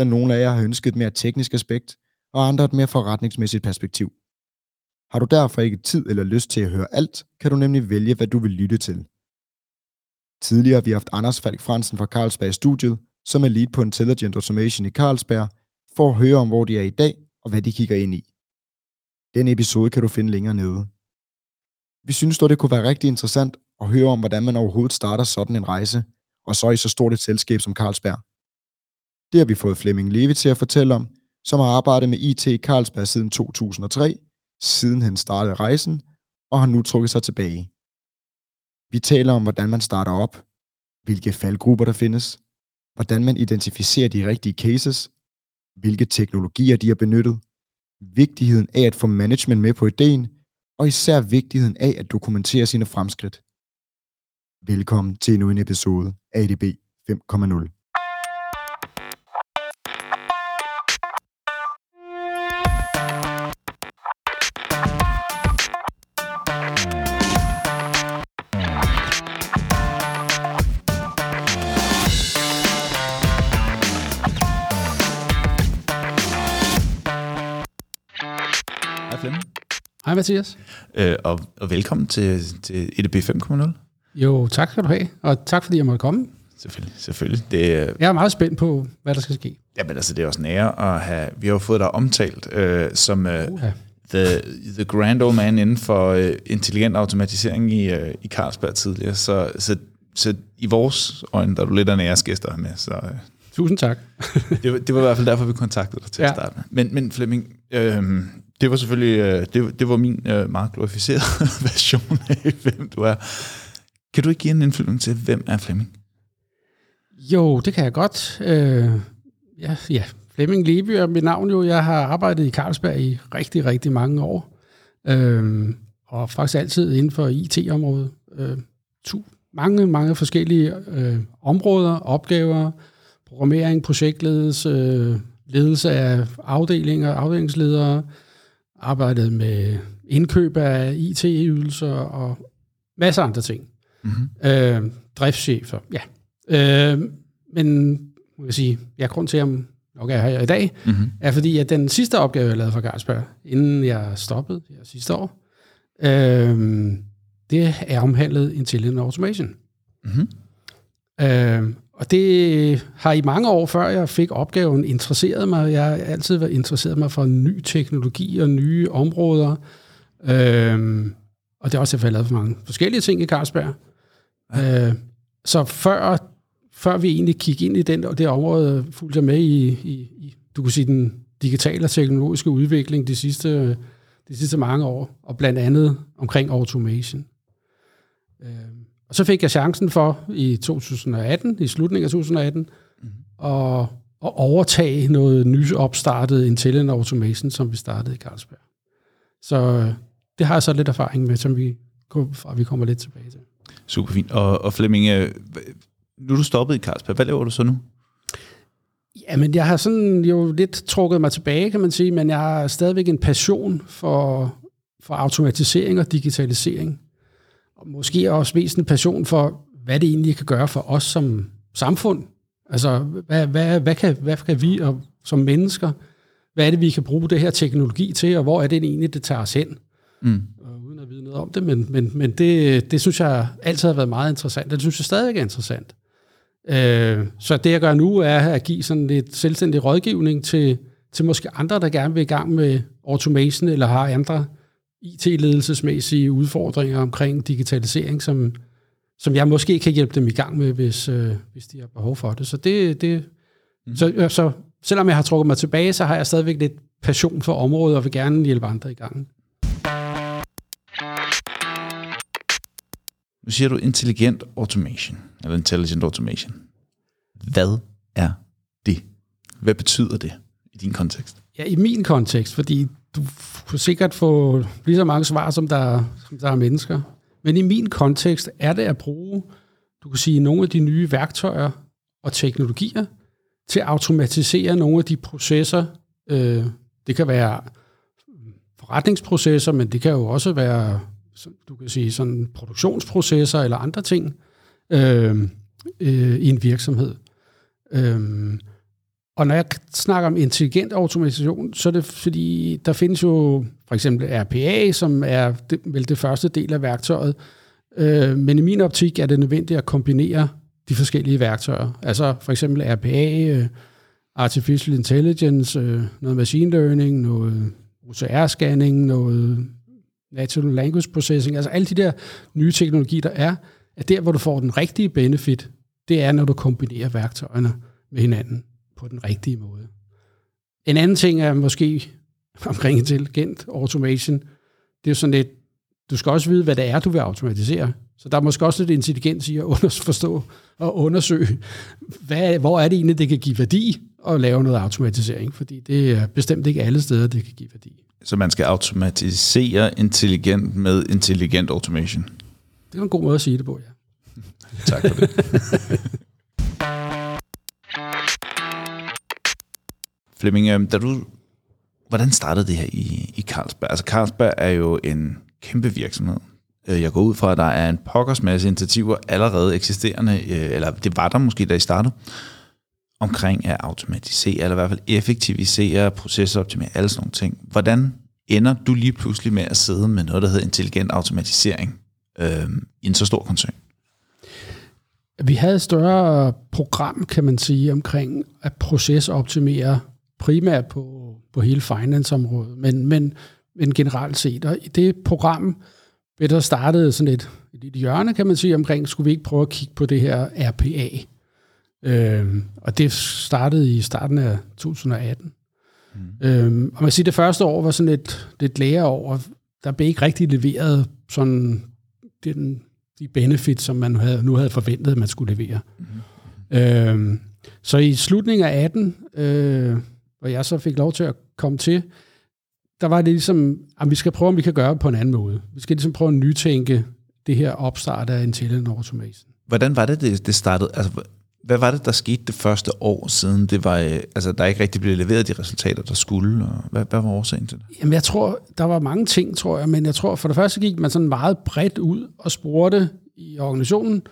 da nogle af jer har ønsket et mere teknisk aspekt, og andre et mere forretningsmæssigt perspektiv. Har du derfor ikke tid eller lyst til at høre alt, kan du nemlig vælge, hvad du vil lytte til. Tidligere har vi haft Anders Falk Fransen fra Carlsberg i studiet, som er lead på Intelligent Automation i Carlsberg, for at høre om, hvor de er i dag, og hvad de kigger ind i. Den episode kan du finde længere nede. Vi synes dog, det kunne være rigtig interessant at høre om, hvordan man overhovedet starter sådan en rejse, og så i så stort et selskab som Carlsberg. Det har vi fået Flemming Levi til at fortælle om, som har arbejdet med IT i Carlsberg siden 2003, siden han startede rejsen, og har nu trukket sig tilbage. Vi taler om, hvordan man starter op, hvilke faldgrupper der findes, hvordan man identificerer de rigtige cases, hvilke teknologier de har benyttet, vigtigheden af at få management med på ideen, og især vigtigheden af at dokumentere sine fremskridt. Velkommen til endnu en episode af ADB 5.0. Mathias. Øh, og, og velkommen til, til EDB 5.0. Jo, tak skal du have, og tak fordi jeg måtte komme. Selvfølgelig, selvfølgelig. Det, er- Jeg er meget spændt på, hvad der skal ske. jamen, altså, det er også en ære at have... Vi har jo fået dig omtalt øh, som øh, the, the grand old man inden for øh, intelligent automatisering i, øh, i Carlsberg tidligere. Så, så, så i vores øjne, der er du lidt af en æresgæst med. Så, øh, Tusind tak. det, var- det var i hvert fald derfor, vi kontaktede dig til ja. At starte med. Men, men Flemming, øh, det var selvfølgelig øh, det, var- det var min øh, meget glorificerede version af, hvem du er. Kan du ikke give en indflyvning til, hvem er Flemming? Jo, det kan jeg godt. Øh, ja, ja, Flemming Leby er mit navn jo. Jeg har arbejdet i Carlsberg i rigtig, rigtig mange år. Øh, og faktisk altid inden for IT-området. Øh, to, mange, mange forskellige øh, områder, opgaver, programmering, projektledelse, øh, ledelse af afdelinger, afdelingsledere, arbejdet med indkøb af IT-ydelser og masser af andre ting. Mm-hmm. Øh, driftschefer, ja. Øh, men man kan sige, ja, grund til, at jeg nok er her i dag, Mm-hmm. er fordi, at den sidste opgave, jeg lavede for Carlsberg, inden jeg stoppede her sidste år, øh, det er omhandlet Intelligent Automation. Mm-hmm. Øh, og det har i mange år, før jeg fik opgaven, interesseret mig. Jeg har altid været interesseret mig for ny teknologi og nye områder. Øh, og det er også jeg har lavet for mange forskellige ting i Carlsberg. Ja. Øh, så før, før vi egentlig kiggede ind i den, og det område, fulgte jeg med i, i, i, du kan sige, den digitale og teknologiske udvikling de sidste, de sidste mange år, og blandt andet omkring automation. Øh, og så fik jeg chancen for i 2018, i slutningen af 2018, Mhm. at, at overtage noget nyopstartet Intelligent Automation, som vi startede i Carlsberg. Så øh, det har jeg så lidt erfaring med, som vi, fra vi kommer lidt tilbage til. Super fint. Og, og Flemming, øh, nu er du stoppet i Carlsberg. Hvad laver du så nu? Jamen, jeg har sådan jo lidt trukket mig tilbage, kan man sige, men jeg har stadigvæk en passion for, for automatisering og digitalisering. Og måske også mest en passion for, hvad det egentlig kan gøre for os som samfund. Altså, hvad, hvad, hvad, kan, hvad kan vi og, som mennesker, hvad er det, vi kan bruge det her teknologi til, og hvor er det egentlig, det tager os hen? Mm. Og uden at vide noget om det, men, men, men det, det synes jeg altid har været meget interessant, og det synes jeg stadig er interessant. Øh, så det, jeg gør nu, er at give sådan lidt selvstændig rådgivning til, til måske andre, der gerne vil i gang med automation, eller har andre IT-ledelsesmæssige udfordringer omkring digitalisering, som, som jeg måske kan hjælpe dem i gang med, hvis, øh, hvis de har behov for det. Så det, det mm. så, så selvom jeg har trukket mig tilbage, så har jeg stadigvæk lidt passion for området, og vil gerne hjælpe andre i gang. Nu siger du intelligent automation, eller intelligent automation. Hvad er det? Hvad betyder det i din kontekst? Ja, i min kontekst, fordi du kunne sikkert få lige så mange svar, som der, som der er mennesker. Men i min kontekst er det at bruge, du kan sige, nogle af de nye værktøjer og teknologier til at automatisere nogle af de processer. Øh, det kan være forretningsprocesser, men det kan jo også være, du kan sige, sådan produktionsprocesser eller andre ting øh, øh, i en virksomhed. Øh, og når jeg snakker om intelligent automation, så er det fordi, der findes jo for eksempel RPA, som er det, vel det første del af værktøjet. Øh, men i min optik er det nødvendigt at kombinere de forskellige værktøjer. Altså for eksempel RPA, øh, Artificial Intelligence, øh, noget Machine Learning, noget OCR-scanning, noget Natural Language Processing, altså alle de der nye teknologier, der er, at der, hvor du får den rigtige benefit, det er, når du kombinerer værktøjerne med hinanden på den rigtige måde. En anden ting er måske omkring intelligent automation. Det er sådan lidt, du skal også vide, hvad det er, du vil automatisere. Så der er måske også lidt intelligens i at forstå og undersøge, hvad, hvor er det egentlig, det kan give værdi at lave noget automatisering, fordi det er bestemt ikke alle steder, det kan give værdi. Så man skal automatisere intelligent med intelligent automation? Det er en god måde at sige det på, ja. tak for det. Flemming, øhm, da du, hvordan startede det her i, i Carlsberg? Altså Carlsberg er jo en kæmpe virksomhed. Øh, jeg går ud fra, at der er en pokkers masse initiativer allerede eksisterende, øh, eller det var der måske, da I startede, omkring at automatisere, eller i hvert fald effektivisere, processoptimere, alle sådan nogle ting. Hvordan ender du lige pludselig med at sidde med noget, der hedder intelligent automatisering øh, i en så stor koncern? Vi havde et større program, kan man sige, omkring at procesoptimere primært på, på hele finance-området, men, men, men generelt set. Og i det program blev der startet sådan et, et hjørne, kan man sige, omkring, skulle vi ikke prøve at kigge på det her RPA? Øh, og det startede i starten af 2018. Mm. Øh, og man siger, det første år var sådan lidt, lidt lære over. Der blev ikke rigtig leveret sådan den, de benefits, som man havde, nu havde forventet, at man skulle levere. Mm. Øh, så i slutningen af 18, øh, hvor jeg så fik lov til at komme til, der var det ligesom, at vi skal prøve, om vi kan gøre det på en anden måde. Vi skal ligesom prøve at nytænke det her opstart af Intelligent Automation. Hvordan var det, det, det startede? Altså, hvad var det, der skete det første år siden, det var, øh, altså, der ikke rigtig blev leveret de resultater, der skulle? Og hvad, hvad var årsagen til det? Jamen, jeg tror, der var mange ting, tror jeg, men jeg tror, for det første gik man sådan meget bredt ud og spurgte i organisationen,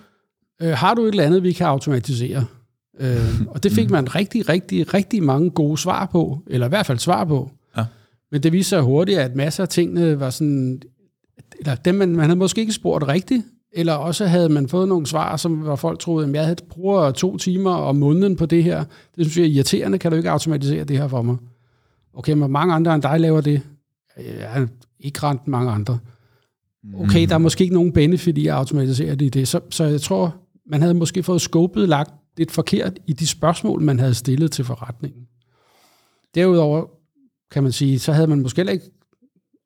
øh, har du et eller andet, vi kan automatisere? Øh, og det fik man rigtig, rigtig, rigtig mange gode svar på, eller i hvert fald svar på. Ja. Men det viste sig hurtigt, at masser af tingene var sådan, eller dem man, man havde måske ikke spurgt rigtigt, eller også havde man fået nogle svar, som hvor folk troede, at jeg havde bruger to timer om måneden på det her. Det synes jeg er irriterende, kan du ikke automatisere det her for mig? Okay, men mange andre end dig laver det. Ja, ikke ret mange andre. Okay, der er måske ikke nogen benefit i at automatisere det i det. Så, så jeg tror, man havde måske fået skåbet lagt lidt forkert i de spørgsmål, man havde stillet til forretningen. Derudover kan man sige, så havde man måske heller ikke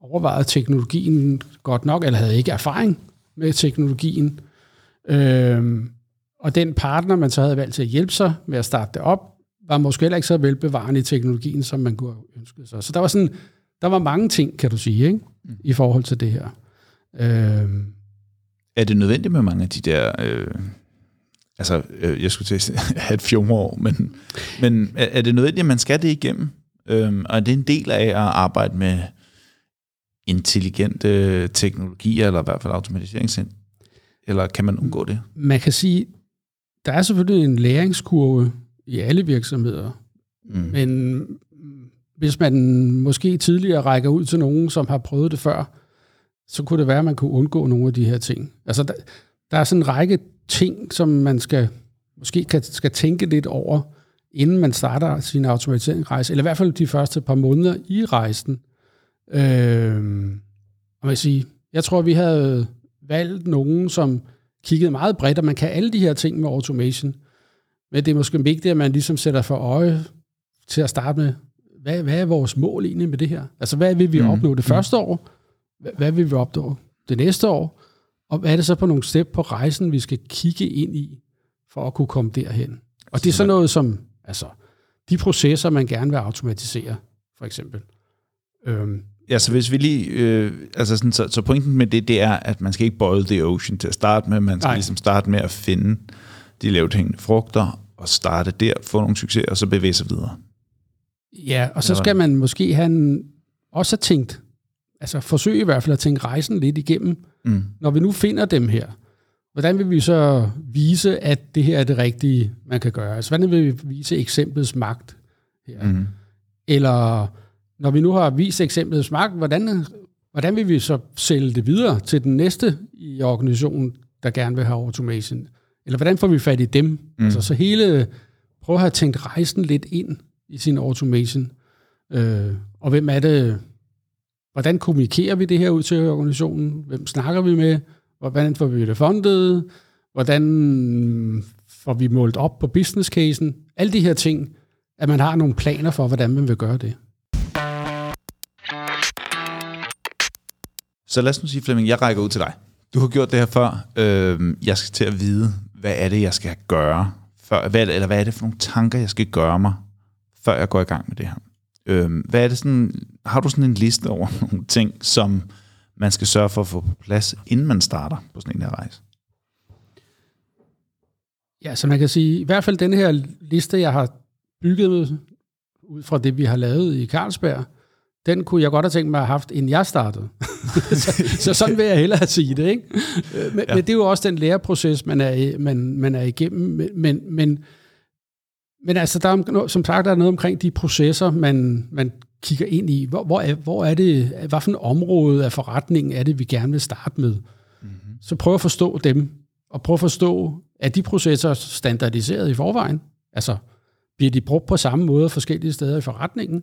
overvejet teknologien godt nok, eller havde ikke erfaring med teknologien. Øhm, og den partner, man så havde valgt til at hjælpe sig med at starte det op, var måske heller ikke så velbevarende i teknologien, som man kunne ønsket sig. Så der var, sådan, der var mange ting, kan du sige, ikke? Mm. i forhold til det her. Øhm. Er det nødvendigt med mange af de der... Øh altså, øh, jeg skulle til at have et fjumreår, men, men er, er det nødvendigt, at man skal det igennem? Øhm, og er det en del af at arbejde med intelligente teknologier, eller i hvert fald automatisering, eller kan man undgå det? Man kan sige, der er selvfølgelig en læringskurve i alle virksomheder, mm. men hvis man måske tidligere rækker ud til nogen, som har prøvet det før, så kunne det være, at man kunne undgå nogle af de her ting. Altså, der, der er sådan en række ting, som man skal måske kan, skal tænke lidt over, inden man starter sin automatiseringsrejse, eller i hvert fald de første par måneder i rejsen. Øh, og jeg, sige, jeg tror, vi havde valgt nogen, som kiggede meget bredt, og man kan alle de her ting med automation. Men det er måske vigtigt, at man ligesom sætter for øje til at starte med, hvad, hvad er vores mål egentlig med det her? Altså, hvad vil vi mm. opnå det første år? Hvad vil vi opnå det næste år? Og hvad er det så på nogle step på rejsen, vi skal kigge ind i, for at kunne komme derhen? Og det er sådan noget som, altså, de processer, man gerne vil automatisere, for eksempel. Øhm. Ja, så hvis vi lige, øh, altså sådan, så, så pointen med det, det er, at man skal ikke boil the ocean til at starte med, man skal Nej. ligesom starte med at finde de lavt hængende frugter, og starte der, få nogle succeser, og så bevæge sig videre. Ja, og så skal man måske have en, også have tænkt, altså forsøge i hvert fald at tænke rejsen lidt igennem. Mm. Når vi nu finder dem her, hvordan vil vi så vise, at det her er det rigtige, man kan gøre? Altså, hvordan vil vi vise eksemplets magt her? Mm. Eller når vi nu har vist eksemplets magt, hvordan, hvordan vil vi så sælge det videre til den næste i organisationen, der gerne vil have automation? Eller hvordan får vi fat i dem? Mm. Altså, så hele, prøv at have tænkt rejsen lidt ind i sin automation. Øh, og hvem er det, hvordan kommunikerer vi det her ud til organisationen? Hvem snakker vi med? Hvordan får vi det fundet? Hvordan får vi målt op på business casen? Alle de her ting, at man har nogle planer for, hvordan man vil gøre det. Så lad os nu sige, Flemming, jeg rækker ud til dig. Du har gjort det her før. Øh, jeg skal til at vide, hvad er det, jeg skal gøre? Før, hvad, eller hvad er det for nogle tanker, jeg skal gøre mig, før jeg går i gang med det her? Øh, hvad er det sådan, har du sådan en liste over nogle ting, som man skal sørge for at få på plads, inden man starter på sådan en her rejse? Ja, så man kan sige, i hvert fald den her liste, jeg har bygget ud fra det, vi har lavet i Carlsberg, den kunne jeg godt have tænkt mig at have haft, inden jeg startede. så, så sådan vil jeg hellere sige det. Ikke? Men, ja. men det er jo også den læreproces, man er, man, man er igennem. Men, men, men altså, der er, som sagt, der er noget omkring de processer, man, man kigger ind i. Hvor, hvor, er, hvor er det, hvad for en område af forretningen er det, vi gerne vil starte med? Mm-hmm. Så prøv at forstå dem, og prøv at forstå, er de processer standardiseret i forvejen? Altså, bliver de brugt på samme måde forskellige steder i forretningen?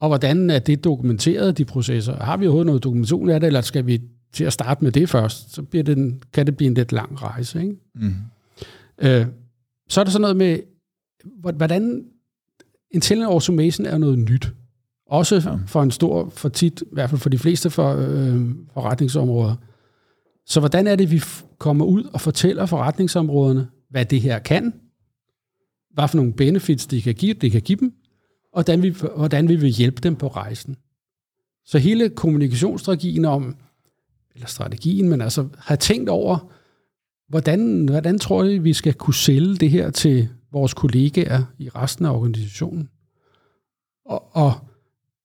Og hvordan er det dokumenteret, de processer? Har vi overhovedet noget dokumentation af det, eller skal vi til at starte med det først? Så bliver det en, kan det blive en lidt lang rejse. Ikke? Mm. Øh, så er der sådan noget med, hvordan intelligent automation er noget nyt. Også ja. for en stor, for tit, i hvert fald for de fleste for, øh, forretningsområder. Så hvordan er det, vi kommer ud og fortæller forretningsområderne, hvad det her kan, hvad for nogle benefits det kan give, det kan give dem, og hvordan vi, hvordan vi vil hjælpe dem på rejsen. Så hele kommunikationsstrategien om, eller strategien, men altså har tænkt over, hvordan, hvordan tror jeg, vi skal kunne sælge det her til vores kollegaer i resten af organisationen. Og, og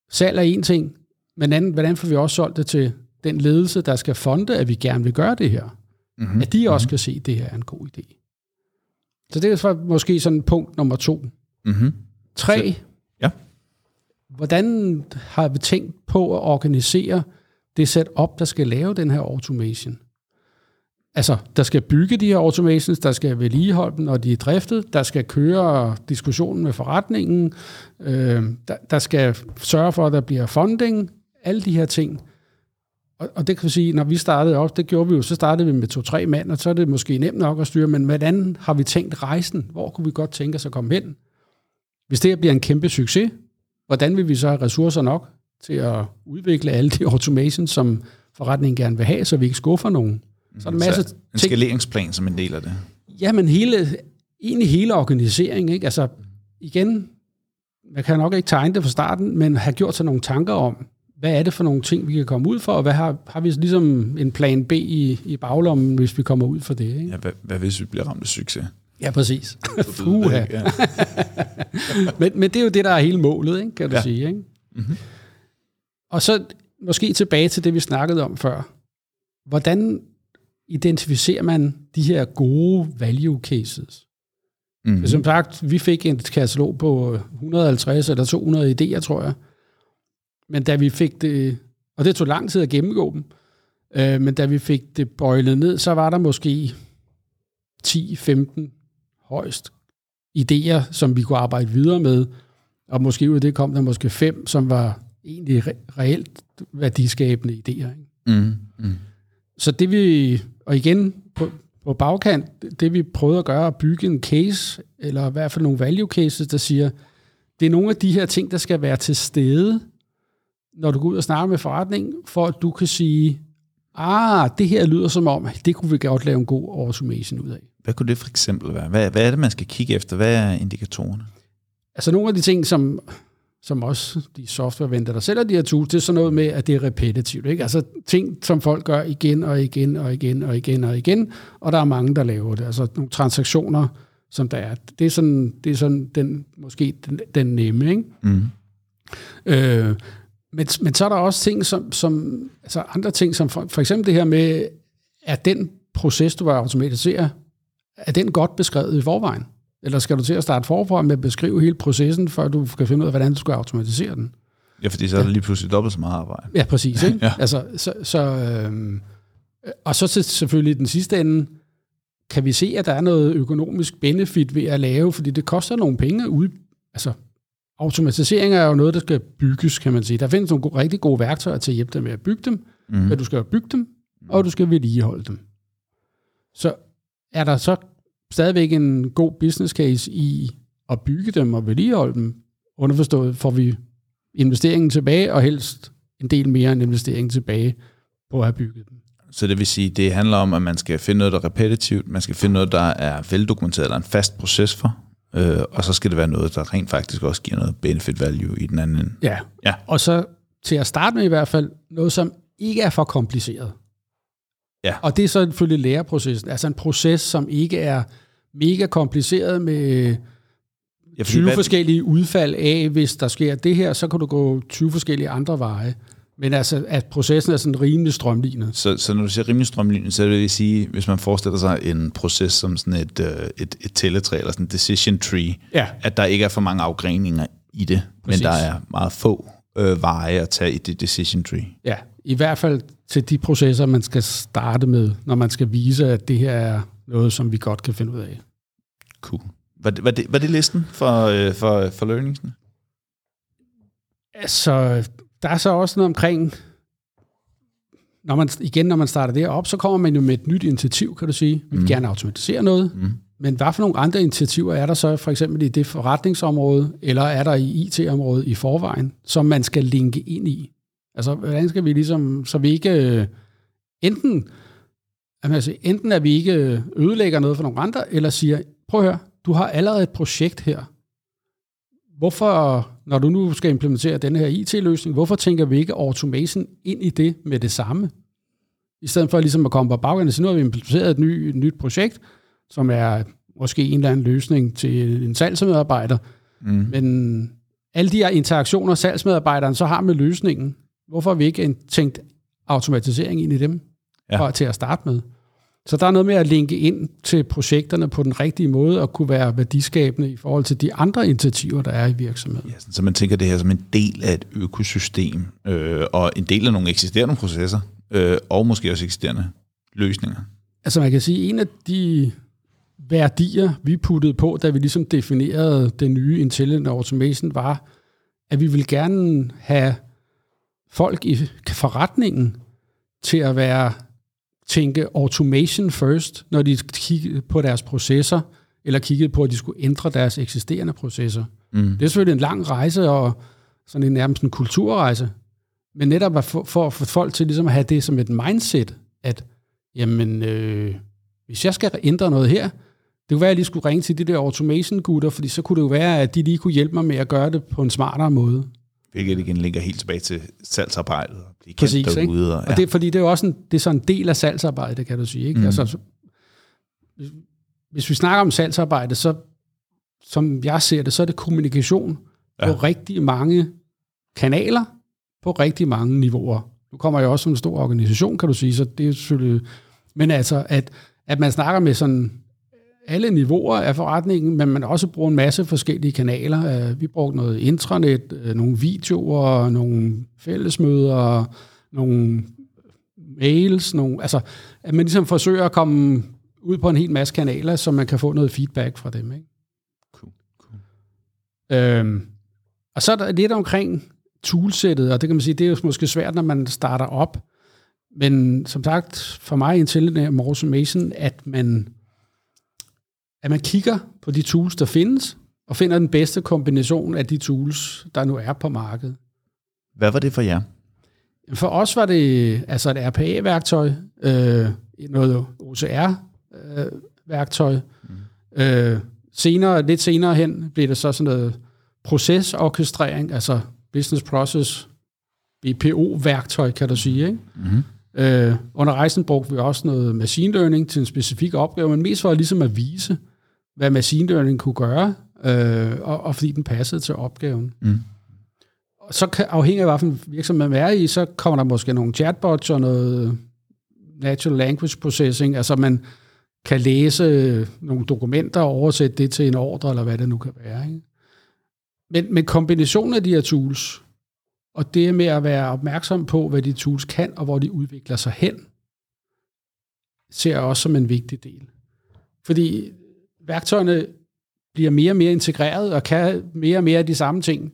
salg er en ting, men anden, hvordan får vi også solgt det til den ledelse, der skal fonde, at vi gerne vil gøre det her. Mm-hmm. At de også mm-hmm. kan se, at det her er en god idé. Så det er så måske sådan punkt nummer to. Mm-hmm. Tre, ja. hvordan har vi tænkt på at organisere det setup, der skal lave den her automation? Altså, der skal bygge de her automations, der skal vedligeholde dem, når de er driftet, der skal køre diskussionen med forretningen, øh, der, der skal sørge for, at der bliver funding, alle de her ting. Og, og det kan vi sige, når vi startede op, det gjorde vi jo, så startede vi med to-tre mand, og så er det måske nemt nok at styre, men hvordan har vi tænkt rejsen? Hvor kunne vi godt tænke os at komme hen? Hvis det her bliver en kæmpe succes, hvordan vil vi så have ressourcer nok til at udvikle alle de automations, som forretningen gerne vil have, så vi ikke skuffer nogen? Så er der masser så en skaleringsplan som en del af det. Ja, men hele, egentlig hele organiseringen. Ikke? Altså, igen, man kan nok ikke tegne det fra starten, men have gjort sig nogle tanker om, hvad er det for nogle ting, vi kan komme ud for, og hvad har, har vi ligesom en plan B i, i baglommen, hvis vi kommer ud for det? Ikke? Ja, hvad, hvad hvis vi bliver ramt af succes? Ja, præcis. Fuha. ja. men, men det er jo det, der er hele målet, ikke? kan du ja. sige. Ikke? Mm-hmm. Og så måske tilbage til det, vi snakkede om før. Hvordan identificerer man de her gode value cases. Mm-hmm. Som sagt, vi fik en katalog på 150 eller 200 idéer, tror jeg. Men da vi fik det, og det tog lang tid at gennemgå dem, øh, men da vi fik det bøjlet ned, så var der måske 10-15 højst idéer, som vi kunne arbejde videre med, og måske ud af det kom der måske fem, som var egentlig re- reelt værdiskabende idéer. Ikke? Mm, mm. Så det vi og igen, på, på bagkant, det vi prøvede at gøre, at bygge en case, eller i hvert fald nogle value cases, der siger, det er nogle af de her ting, der skal være til stede, når du går ud og snakker med forretning, for at du kan sige, ah, det her lyder som om, det kunne vi godt lave en god automation ud af. Hvad kunne det for eksempel være? Hvad, hvad er det, man skal kigge efter? Hvad er indikatorerne? altså nogle af de ting, som, som også de softwareventer, der sælger de her tools, det er sådan noget med, at det er repetitivt. Ikke? Altså ting, som folk gør igen og igen og igen og igen og igen, og der er mange, der laver det. Altså nogle transaktioner, som der er. Det er sådan, det er sådan den, måske den, den nemme. Ikke? Mm. Øh, men, men så er der også ting, som, som altså andre ting, som for, for eksempel det her med, at den proces, du vil automatisere, er den godt beskrevet i forvejen? Eller skal du til at starte forfra med at beskrive hele processen, før du kan finde ud af, hvordan du skal automatisere den? Ja, fordi så er der lige pludselig dobbelt så meget arbejde. Ja, præcis. Ikke? Ja. Altså, så, så, øhm, og så til selvfølgelig den sidste ende, kan vi se, at der er noget økonomisk benefit ved at lave, fordi det koster nogle penge ud. Altså, automatisering er jo noget, der skal bygges, kan man sige. Der findes nogle gode, rigtig gode værktøjer til at hjælpe dig med at bygge dem, Mm. men du skal bygge dem, og du skal vedligeholde dem. Så er der så stadigvæk en god business case i at bygge dem og vedligeholde dem? Underforstået får vi investeringen tilbage, og helst en del mere end investeringen tilbage på at have bygget dem. Så det vil sige, det handler om, at man skal finde noget, der er repetitivt, man skal finde noget, der er veldokumenteret, eller en fast proces for, øh, og så skal det være noget, der rent faktisk også giver noget benefit value i den anden ende. Ja. Ja. Og så til at starte med i hvert fald, noget som ikke er for kompliceret. Ja. Og det er så selvfølgelig læreprocessen. Altså en proces, som ikke er mega kompliceret med Ja, fordi 20 hvad- forskellige udfald af, hvis der sker det her, så kan du gå 20 forskellige andre veje. Men altså, at processen er sådan rimelig strømlignet. Så, så når du siger rimelig strømlignet, så vil det sige, hvis man forestiller sig en proces som sådan et, øh, et, et tælletræ, eller sådan en decision tree, Ja. at der ikke er for mange afgreninger i det, Præcis. men der er meget få øh, veje at tage i det decision tree. Ja, i hvert fald til de processer, man skal starte med, når man skal vise, at det her er noget, som vi godt kan finde ud af. Cool. Var det, var det, var det listen for, øh, for, for learningsen? Altså, der er så også noget omkring, når man, igen, når man starter det op, så kommer man jo med et nyt initiativ, kan du sige. Vi vil Mm. gerne automatisere noget, Mm. men hvad for nogle andre initiativer er der så for eksempel i det forretningsområde, eller er der i IT-området i forvejen, som man skal linke ind i? Altså, hvordan skal vi ligesom, så vi ikke øh, enten, altså, enten at vi ikke ødelægger noget for nogle andre, eller siger, prøv at høre, du har allerede et projekt her. Hvorfor, når du nu skal implementere den her IT-løsning, hvorfor tænker vi ikke automation ind i det med det samme? I stedet for ligesom at komme på baggrund og sige, nu har vi implementeret et, ny, et nyt projekt, som er måske en eller anden løsning til en salgsmedarbejder, Mm. men alle de her interaktioner, salgsmedarbejderen så har med løsningen, hvorfor har vi ikke en- tænkt automatisering ind i dem Ja. ja. til at starte med? Så der er noget med at linke ind til projekterne på den rigtige måde og kunne være værdiskabende i forhold til de andre initiativer, der er i virksomheden. Ja, så man tænker det her som en del af et økosystem, øh, og en del af nogle eksisterende processer, øh, og måske også eksisterende løsninger. Altså man kan sige, en af de værdier, vi puttede på, da vi ligesom definerede den nye Intelligent Automation, var, at vi vil gerne have folk i forretningen til at være tænke automation first, når de kiggede på deres processer, eller kiggede på, at de skulle ændre deres eksisterende processer. Mm. Det er selvfølgelig en lang rejse, og sådan en nærmest en kulturrejse. Men netop at få, for at få folk til ligesom at have det som et mindset, at jamen, øh, hvis jeg skal ændre noget her, det kunne være, at jeg lige skulle ringe til de der automation-gutter, fordi så kunne det jo være, at de lige kunne hjælpe mig med at gøre det på en smartere måde. Hvilket igen ligger helt tilbage til salgsarbejdet. kendt Præcis, ikke? derude, Og, Og det, fordi det er jo også en, det er sådan en del af salgsarbejdet, kan du sige. Ikke? Mm. Altså, så- hvis- vi snakker om salgsarbejde, så som jeg ser det, så er det kommunikation ja. Ja. på rigtig mange kanaler, på rigtig mange niveauer. Nu kommer jeg også som en stor organisation, kan du sige, så det er selvfølgelig... Men altså, at, at man snakker med sådan alle niveauer af forretningen, men man også bruger en masse forskellige kanaler. Øh, Vi brugte noget intranet, øh, nogle videoer, nogle fællesmøder, nogle mails, nogle, altså at man ligesom forsøger at komme ud på en hel masse kanaler, så man kan få noget feedback fra dem. Ikke? Cool, cool. Øhm, og så er der lidt omkring toolsættet, og det kan man sige, det er jo måske svært, når man starter op. Men som sagt, for mig i Intelligent Automation, at man, at man kigger på de tools, der findes, og finder den bedste kombination af de tools, der nu er på markedet. Hvad var det for jer? For os var det altså et RPA-værktøj, øh, noget OCR-værktøj. Mm. Øh, senere, lidt senere hen blev det så sådan noget procesorkestrering, altså business process, BPO-værktøj, kan du sige. Ikke? Mm-hmm. Øh, under rejsen brugte vi også noget machine learning til en specifik opgave, men mest for ligesom at vise, hvad machine learning kunne gøre, øh, og, og fordi den passede til opgaven. Mm. Og så kan, afhængig af, hvilken virksomhed man er i, så kommer der måske nogle chatbots og noget natural language processing, altså man kan læse nogle dokumenter og oversætte det til en ordre, eller hvad det nu kan være. Ikke? Men, men kombinationen af de her tools, og det med at være opmærksom på, hvad de tools kan, og hvor de udvikler sig hen, ser jeg også som en vigtig del. Fordi værktøjerne bliver mere og mere integreret, og kan mere og mere af de samme ting.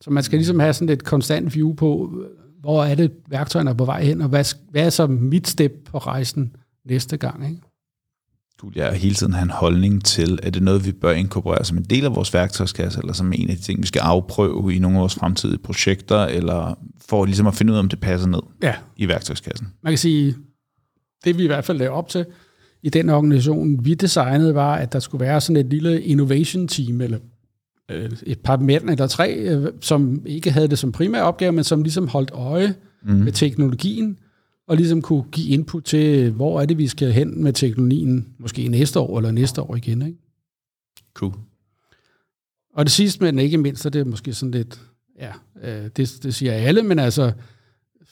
Så man skal ligesom have sådan et konstant view på, hvor er det værktøjerne er på vej hen, og hvad, hvad er så mit step på rejsen næste gang. Ikke? Du ja, hele tiden have en holdning til, er det noget, vi bør inkorporere som en del af vores værktøjskasse, eller som en af de ting, vi skal afprøve i nogle af vores fremtidige projekter, eller for ligesom at finde ud af, om det passer ned Ja, i værktøjskassen. man kan sige, det vi i hvert fald lavede op til i den organisation, vi designede, var, at der skulle være sådan et lille innovation team, eller øh, et par mænd eller tre, øh, som ikke havde det som primær opgave, men som ligesom holdt øje mm. med teknologien, og ligesom kunne give input til, hvor er det, vi skal hen med teknologien, måske næste år eller næste år igen. Ikke? Cool. Og det sidste, men ikke mindst, og det er måske sådan lidt, ja, øh, det, det siger alle, men altså,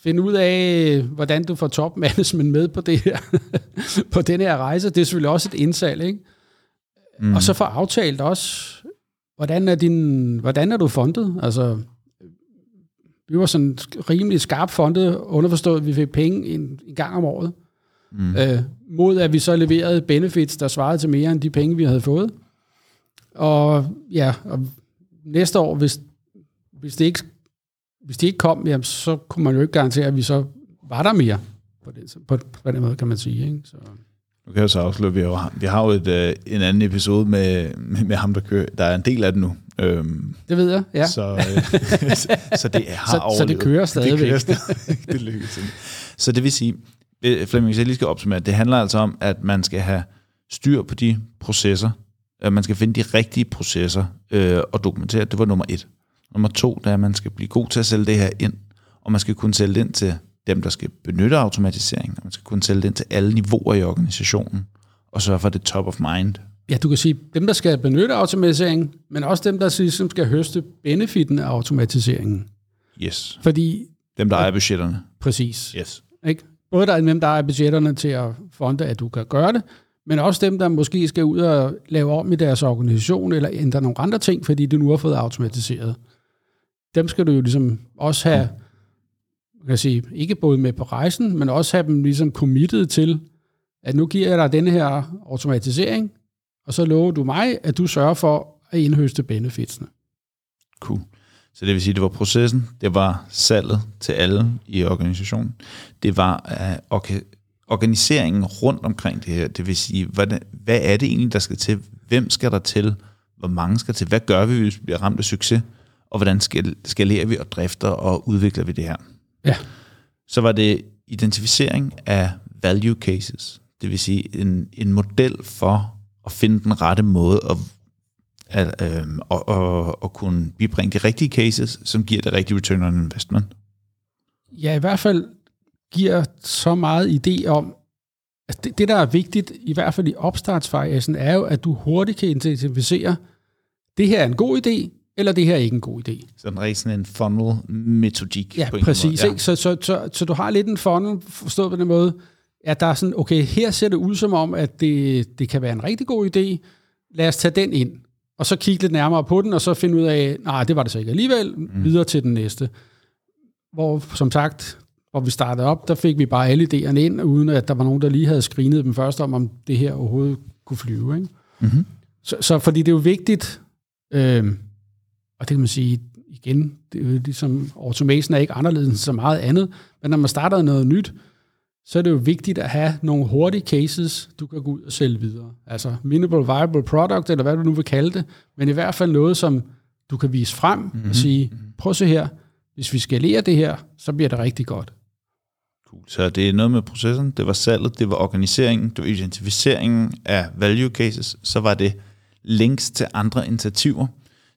finde ud af, hvordan du får top management med på det her, på den her rejse. Det er selvfølgelig også et indsalg, ikke? Mm. Og så få aftalt også, hvordan er, din, hvordan er du fundet? Altså, vi var sådan rimelig skarpt fundet, underforstået, at vi fik penge en, en gang om året. Mm. Øh, mod at vi så leverede benefits, der svarede til mere end de penge, vi havde fået. Og ja, og næste år, hvis, hvis, det ikke, hvis det ikke kom, jamen, så kunne man jo ikke garantere, at vi så var der mere. På, det, på, på den måde kan man sige. Ikke? Så. Nu kan jeg så afsløre, vi har, vi har jo et, øh, en anden episode med, med, med ham, der kører. Der er en del af det nu. Øhm, Det ved jeg, ja. så, øh, så det har Så- så overlevet. det kører stadigvæk. Det kører stadigvæk. det lykkes. ikke. Så det vil sige, øh, Flemming, hvis jeg lige skal opsummere, det handler altså om, at man skal have styr på de processer. At man skal finde de rigtige processer øh, og dokumentere. Det var nummer et. Nummer to, det er, at man skal blive god til at sælge det her ind. Og man skal kunne sælge det ind til dem, der skal benytte automatisering. Og man skal kunne sælge det ind til alle niveauer i organisationen. Og sørge for, at det er top of mind. Ja, du kan sige, dem, der skal benytte automatisering, men også dem, der ligesom skal høste benefitten af automatiseringen. Yes. Fordi, Dem, der ejer budgetterne. præcis, Yes. ikke? både der er dem, der er budgetterne til at fonde, at du kan gøre det, men også dem, der måske skal ud og lave om i deres organisation, eller ændre nogle andre ting, fordi du nu har fået automatiseret. Dem skal du jo ligesom også have, kan jeg sige, ikke både med på rejsen, men også have dem ligesom committed til, at nu giver jeg dig denne her automatisering, og så lover du mig, at du sørger for at indhøste benefitsene. Cool. Så det vil sige, det var processen, det var salget til alle i organisationen, det var uh, orga- organiseringen rundt omkring det her, det vil sige, hvad, hvad er det egentlig, der skal til? Hvem skal der til? Hvor mange skal til? Hvad gør vi, hvis vi bliver ramt af succes? Og hvordan skal, skalerer vi og drifter og udvikler vi det her? Ja. Så var det identificering af value cases, det vil sige en, en model for at finde den rette måde at at, øh, og, og, og kunne bibringe de rigtige cases, som giver det rigtige return on investment. Ja, i hvert fald giver så meget idé om, at det, det, der er vigtigt, i hvert fald i opstartsfasen, er jo, at du hurtigt kan identificere, det her er en god idé, eller det her er ikke en god idé. Sådan rigtig sådan en funnel-metodik. Ja, på en præcis. måde. Ja. Så, så, så, så du har lidt en funnel, forstået på den måde, at der er sådan, okay, her ser det ud som om, at det, det kan være en rigtig god idé, lad os tage den ind, og så kigge lidt nærmere på den, og så finde ud af, nej, det var det så ikke alligevel, mm. videre til den næste. Hvor, som sagt, hvor vi startede op, der fik vi bare alle idéerne ind, uden at der var nogen, der lige havde screenet dem først om, om det her overhovedet kunne flyve. Ikke? Mhm. Så, så fordi det er jo vigtigt, øh, og det kan man sige igen, det er jo ligesom, automation er ikke anderledes end så meget andet, men når man starter noget nyt, så er det jo vigtigt at have nogle hurtige cases, du kan gå ud og sælge videre. Altså minimal viable product, eller hvad du nu vil kalde det, men i hvert fald noget, som du kan vise frem mm-hmm. og sige, prøv at se her, hvis vi skalerer det her, så bliver det rigtig godt. Cool. Så det er noget med processen, det var salget, det var organiseringen, det var identificeringen af value cases, så var det links til andre initiativer.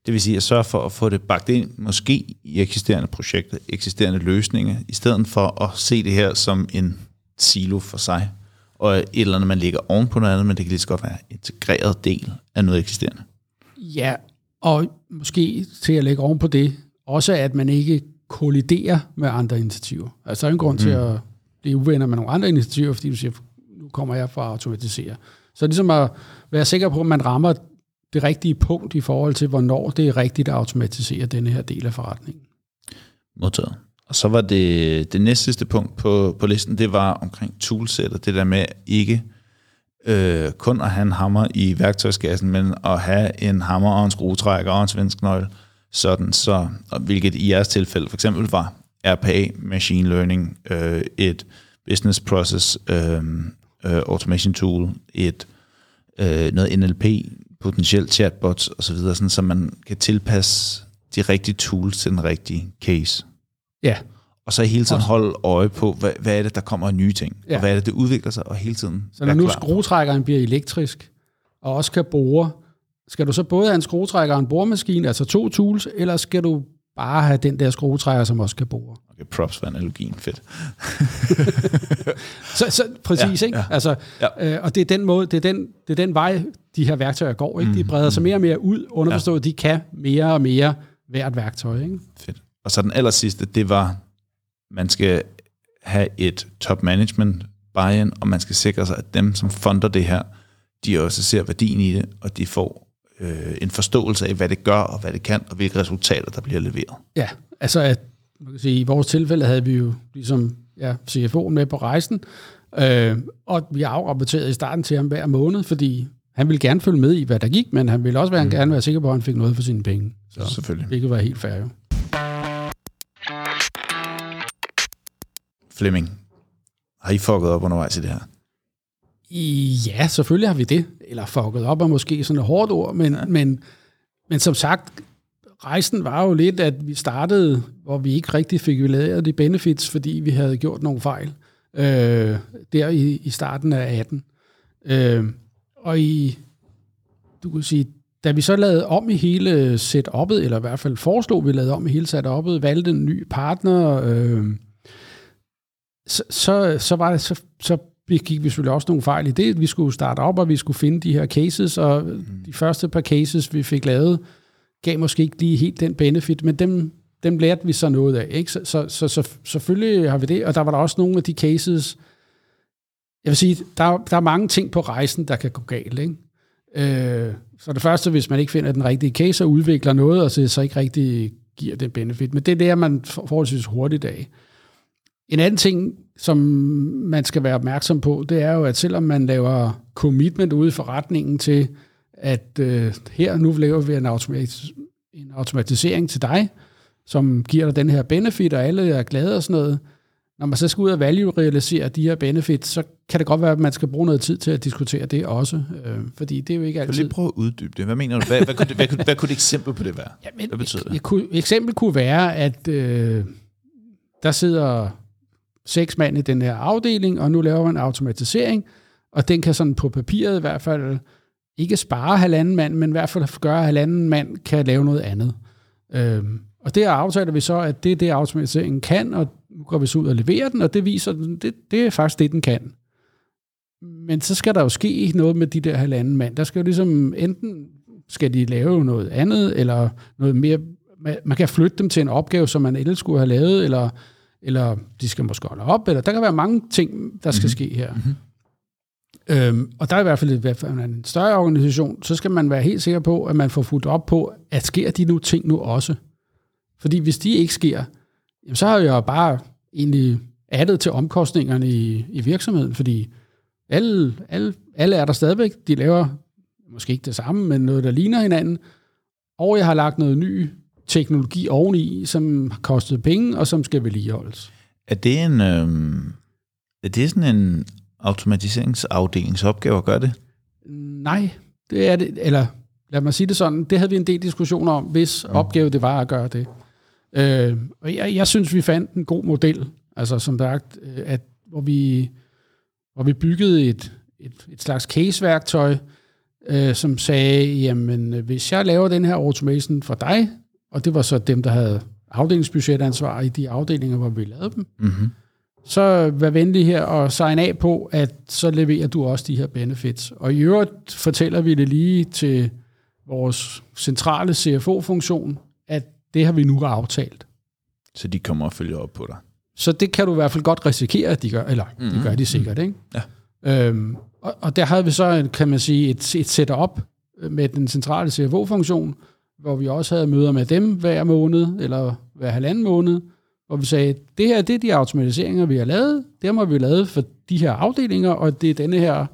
Det vil sige at sørge for at få det bagt ind, måske i eksisterende projekter, eksisterende løsninger, i stedet for at se det her som en silo for sig, og et eller andet, man ligger oven på noget andet, men det kan lige så godt være en integreret del af noget eksisterende. Ja, og måske til at lægge oven på det, også at man ikke kolliderer med andre initiativer. Altså, der er en grund mm. til at blive uvenner med nogle andre initiativer, fordi du siger, nu kommer jeg fra at automatisere. Så ligesom at være sikker på, at man rammer det rigtige punkt i forhold til, hvornår det er rigtigt at automatisere denne her del af forretningen. Modtaget. Og så var det det næste sidste punkt på, på listen, det var omkring toolsættet, Det der med ikke øh, kun at have en hammer i værktøjskassen, men at have en hammer og en skruetrækker og en svensk nøgle, sådan så, og hvilket i jeres tilfælde for eksempel var RPA, Machine Learning, øh, et Business Process øh, øh, Automation Tool, et øh, noget NLP, potentielt chatbots osv., sådan, så man kan tilpasse de rigtige tools til den rigtige case. Ja. Og så hele tiden holde øje på, hvad, hvad er det, der kommer af nye ting, ja. og hvad er det, det udvikler sig, og hele tiden Så når nu skruetrækkeren bliver elektrisk, og også kan bore, skal du så både have en skruetrækker og en boremaskine, altså to tools, eller skal du bare have den der skruetrækker, som også kan bore? Okay, props for analogien, fedt. så, så præcis, ja, ikke? Ja. Altså, ja. Øh, og det er den måde, det er den, det er den vej, de her værktøjer går, ikke? De mm, breder sig mm. mere og mere ud, underforstået, ja. de kan mere og mere hvert værktøj, ikke? Fedt. Og så den aller sidste, det var, man skal have et top management buy-in, og man skal sikre sig, at dem, som fonder det her, de også ser værdien i det, og de får øh, en forståelse af, hvad det gør, og hvad det kan, og hvilke resultater, der bliver leveret. Ja, altså at, man kan sige, i vores tilfælde havde vi jo ligesom ja, CFO'en med på rejsen, øh, og vi afrapporterede i starten til ham hver måned, fordi han ville gerne følge med i, hvad der gik, men han ville også være, mm. gerne være sikker på, at han fik noget for sine penge. Så Selvfølgelig. Hvilket var helt fair jo. Flemming, har I fucket op undervejs i det her? Ja, selvfølgelig har vi det. Eller fucket op er måske sådan et hårdt ord, men, ja. men, men som sagt, rejsen var jo lidt, at vi startede, hvor vi ikke rigtig fik lavet de benefits, fordi vi havde gjort nogle fejl øh, der i, i starten af 18. Øh, og i, du kan sige, da vi så lavede om i hele setup'et, eller i hvert fald foreslog, vi lavede om i hele setup'et, valgte en ny partner, øh, så, så, så, var det, så, så gik vi selvfølgelig også nogle fejl i det. Vi skulle starte op, og vi skulle finde de her cases, og mm. de første par cases, vi fik lavet, gav måske ikke lige helt den benefit, men dem, dem lærte vi så noget af. Ikke? Så, så, så, så selvfølgelig har vi det, og der var der også nogle af de cases, jeg vil sige, der, der er mange ting på rejsen, der kan gå galt. Ikke? Øh, så det første, hvis man ikke finder den rigtige case og udvikler noget, og så, så ikke rigtig giver det benefit. Men det er det, man forholdsvis hurtigt af. En anden ting, som man skal være opmærksom på, det er jo, at selvom man laver commitment ude i forretningen til, at øh, her nu laver vi en, automatis- en automatisering til dig, som giver dig den her benefit, og alle er glade og sådan noget. Når man så skal ud og value-realisere de her benefits, så kan det godt være, at man skal bruge noget tid til at diskutere det også, øh, fordi det er jo ikke altid... Kan lige prøve at uddybe det? Hvad mener du? Hvad, hvad, kunne, det, hvad, kunne, hvad kunne et eksempel på det være? Ja, men, hvad betyder det? Et, et eksempel kunne være, at øh, der sidder seks mand i den her afdeling, og nu laver man en automatisering, og den kan sådan på papiret i hvert fald ikke spare halvanden mand, men i hvert fald gøre, at halvanden mand kan lave noget andet. Øhm, og det aftaler vi så, at det er det, automatiseringen kan, og nu går vi så ud og leverer den, og det viser, at det, det er faktisk det, den kan. Men så skal der jo ske noget med de der halvanden mand. Der skal jo ligesom, enten skal de lave noget andet, eller noget mere, man kan flytte dem til en opgave, som man ellers skulle have lavet, eller eller de skal måske holde op, eller der kan være mange ting, der skal mm-hmm. ske her. Mm-hmm. Øhm, og der er i hvert fald, i hvert fald en større organisation, så skal man være helt sikker på, at man får fuldt op på, at sker de nu ting nu også. Fordi hvis de ikke sker, jamen så har jeg jo bare egentlig addet til omkostningerne i, i virksomheden, fordi alle, alle, alle er der stadigvæk, de laver måske ikke det samme, men noget, der ligner hinanden, og jeg har lagt noget ny teknologi oveni, som har kostet penge, og som skal vedligeholdes. Er det en, øh, er det sådan en automatiseringsafdelingsopgave at gøre det? Nej, det er det, eller lad mig sige det sådan, det havde vi en del diskussioner om, hvis ja. opgave det var at gøre det. Øh, og jeg, jeg synes, vi fandt en god model, altså som sagt, øh, at, hvor, vi, hvor vi byggede et, et, et slags case-værktøj, øh, som sagde, jamen hvis jeg laver den her automation for dig, og det var så dem, der havde afdelingsbudgetansvar i de afdelinger, hvor vi lavede dem, Mm-hmm. Så vær venlig her og sign af på, at så leverer du også de her benefits. Og i øvrigt fortæller vi det lige til vores centrale CFO-funktion, at det har vi nu aftalt. Så de kommer og følger op på dig. Så det kan du i hvert fald godt risikere, at de gør, eller mm-hmm. det gør de sikkert, ikke? Ja. Øhm, og, og der havde vi så, en, kan man sige, et, et setup med den centrale CFO-funktion, hvor vi også havde møder med dem hver måned, eller hver halvanden måned, hvor vi sagde, det her det er de automatiseringer, vi har lavet, dem har vi lavet for de her afdelinger, og det er denne her,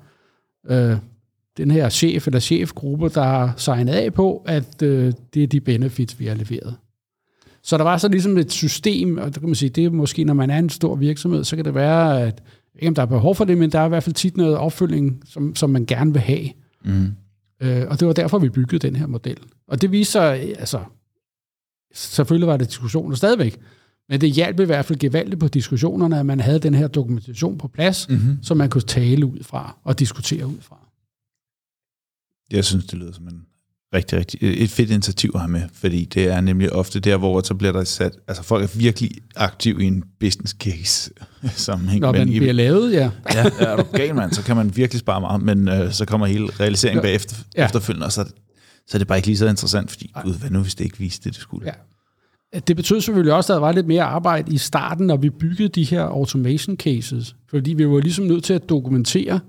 øh, den her chef eller chefgruppe, der har signet af på, at øh, det er de benefits, vi har leveret. Så der var så ligesom et system, og det kan man sige, det er måske, når man er en stor virksomhed, så kan det være, at ikke om der er behov for det, men der er i hvert fald tit noget opfølging, som, som man gerne vil have. Mm. Øh, og det var derfor, vi byggede den her model. Og det viser altså, selvfølgelig var det diskussioner stadigvæk, men det hjalp i hvert fald gevaldigt på diskussionerne, at man havde den her dokumentation på plads, Mm-hmm. som man kunne tale ud fra og diskutere ud fra. Jeg synes, det lyder som en rigtig, rigtig, et fedt initiativ at have med, fordi det er nemlig ofte der, hvor så bliver der sat, altså folk er virkelig aktive i en business case sammenhæng. Når men man i- bliver lavet, ja. ja, er du gal, mand, så kan man virkelig spare meget, men øh, så kommer hele realiseringen bagefter, Ja. efterfølgende, og så, det- så er det bare ikke lige så interessant, fordi gud, hvad nu, hvis det ikke viste det, det skulle? Ja. Det betød selvfølgelig også, at der var lidt mere arbejde i starten, når vi byggede de her automation cases. Fordi vi var ligesom nødt til at dokumentere,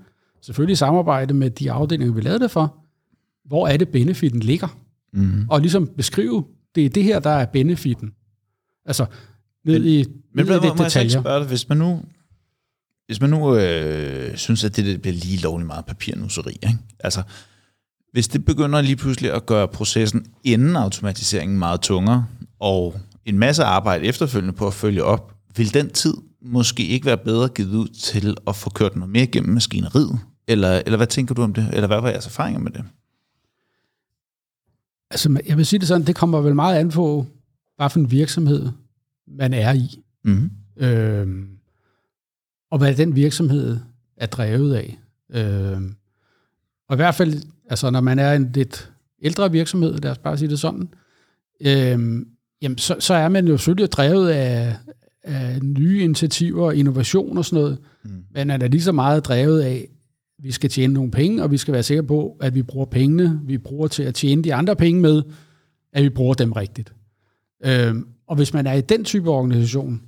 selvfølgelig i samarbejde med de afdelinger, vi lavede det for, hvor er det benefitten ligger. Mm-hmm. Og ligesom beskrive, det er det her, der er benefitten. Altså, ned Men- i, Men ned i hvad, det detaljer. spørge dig, hvis man nu, hvis man nu øh, synes, at det, det bliver lige lovligt meget papirnusseri, ikke? altså hvis det begynder lige pludselig at gøre processen inden automatiseringen meget tungere, og en masse arbejde efterfølgende på at følge op, vil den tid måske ikke være bedre givet ud til at få kørt noget mere igennem maskineriet? Eller, eller hvad tænker du om det? Eller hvad var jeres erfaringer med det? Altså, jeg vil sige det sådan, det kommer vel meget an på, hvad for en virksomhed man er i. Mm-hmm. Øhm, og hvad den virksomhed er drevet af. Øhm, og i hvert fald, altså når man er en lidt ældre virksomhed, lad os bare sige det sådan, øhm, jamen så, så er man jo selvfølgelig drevet af, af nye initiativer innovation og sådan noget, Mm. men er da lige så meget drevet af, at vi skal tjene nogle penge, og vi skal være sikre på, at vi bruger pengene, vi bruger til at tjene de andre penge med, at vi bruger dem rigtigt. Øhm, og hvis man er i den type organisation,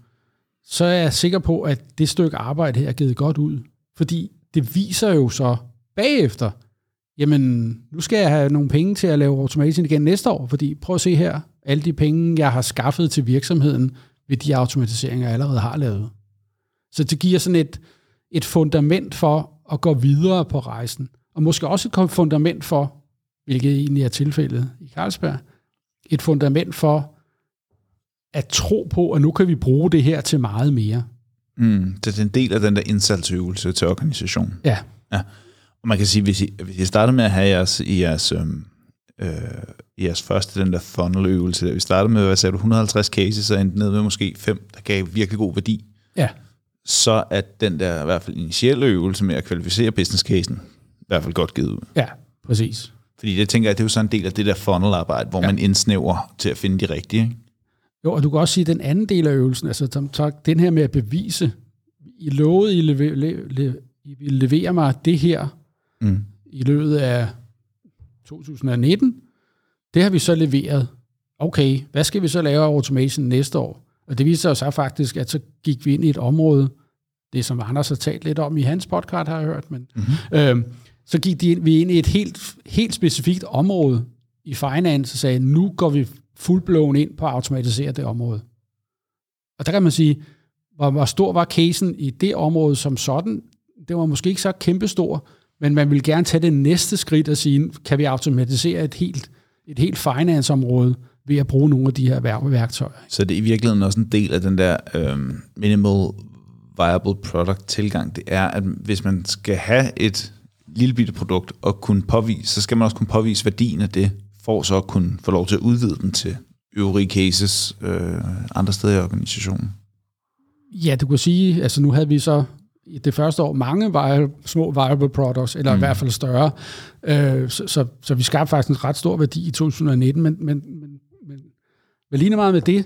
så er jeg sikker på, at det stykke arbejde her er givet godt ud. Fordi det viser jo så bagefter, jamen, nu skal jeg have nogle penge til at lave automation igen næste år, fordi prøv at se her, alle de penge, jeg har skaffet til virksomheden ved de automatiseringer, jeg allerede har lavet. Så det giver sådan et, et fundament for at gå videre på rejsen. Og måske også et fundament for, hvilket egentlig er tilfældet i Carlsberg, et fundament for at tro på, at nu kan vi bruge det her til meget mere. Mm. Det er en del af den der indsatsøvelse til organisationen. Ja, Og man kan sige, hvis I, hvis I startede med at have jeres, i jeres, øhm, øh, jeres første, den der funnel-øvelse, der vi startede med, hvad sagde du, 150 cases, og endte ned med måske fem, der gav virkelig god værdi, ja, så er den der i hvert fald initielle øvelse med at kvalificere business casen i hvert fald godt givet ud. ja, præcis. Fordi det tænker jeg, det er jo sådan en del af det der funnel-arbejde, hvor Ja. man indsnæver til at finde de rigtige. Ikke? Jo, og du kan også sige, at den anden del af øvelsen, altså som sagt, den her med at bevise, I lovede, I, leve, le, le, I vil levere mig det her Mm. i løbet af 2019. Det har vi så leveret. Okay, hvad skal vi så lave af automation næste år? Og det viser sig så faktisk, at så gik vi ind i et område, det som Anders har talt lidt om i hans podcast, har jeg hørt, men mm-hmm. øhm, så gik de ind, vi ind i et helt, helt specifikt område i finance og sagde, nu går vi fuldblåen ind på at automatisere det område. Og der kan man sige, hvor, hvor stor var casen i det område som sådan? Det var måske ikke så kæmpestor, men man vil gerne tage det næste skridt og sige, kan vi automatisere et helt, et helt finance-område ved at bruge nogle af de her vær- værktøjer? Så det er i virkeligheden også en del af den der øhm, minimal viable product tilgang. Det er, at hvis man skal have et lille bitte produkt og kunne påvise, så skal man også kunne påvise værdien af det, for så at kunne få lov til at udvide den til øvrige cases øh, andre steder i organisationen. Ja, du kan sige, altså nu havde vi så det første år mange viable, små viable products, eller mm. i hvert fald større. Øh, så, så, så vi skabte faktisk en ret stor værdi i 2019, men, men, men, men, men lige meget med det,